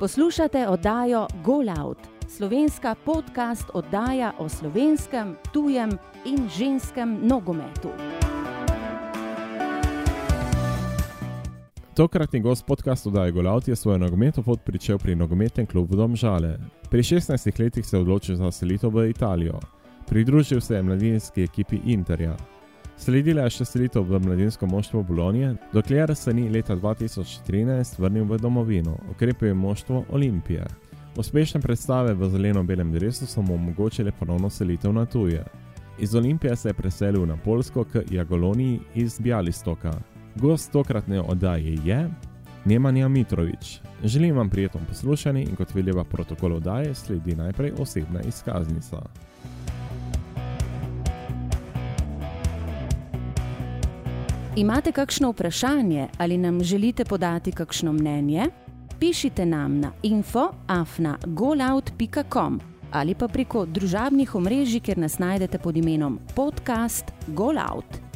Poslušate oddajo Golout, slovenska podcast oddaja o slovenskem, tujem in ženskem nogometu. Tokratni gost podcastu oddaje Golout je svojo nogometno pot pričel pri nogometnem klubu Domžale. Pri 16 letih se je odločil za selitev v Italijo. Pridružil se je mladinski ekipi Interja. Sledila je še selitev v mladinsko moštvo Bolonije, dokler se ni leta 2013 vrnil v domovino, okrepil je moštvo Olimpije. Uspešne predstave v zeleno-belem drevesu so mu omogočile ponovno selitev na tuje. Iz Olimpije se je preselil na Polsko k Jagoloniji iz Bjalistoka. Gost tokratne oddaje je Nemanja Mitrovič. Želim vam prijetno poslušanje in kot veljeva protokol oddaje sledi najprej osebna izkaznica. Imate kakšno vprašanje ali nam želite podati kakšno mnenje? Pišite nam na info.afna.golout.com ali pa preko družabnih omrežij, kjer nas najdete pod imenom podcast Golout.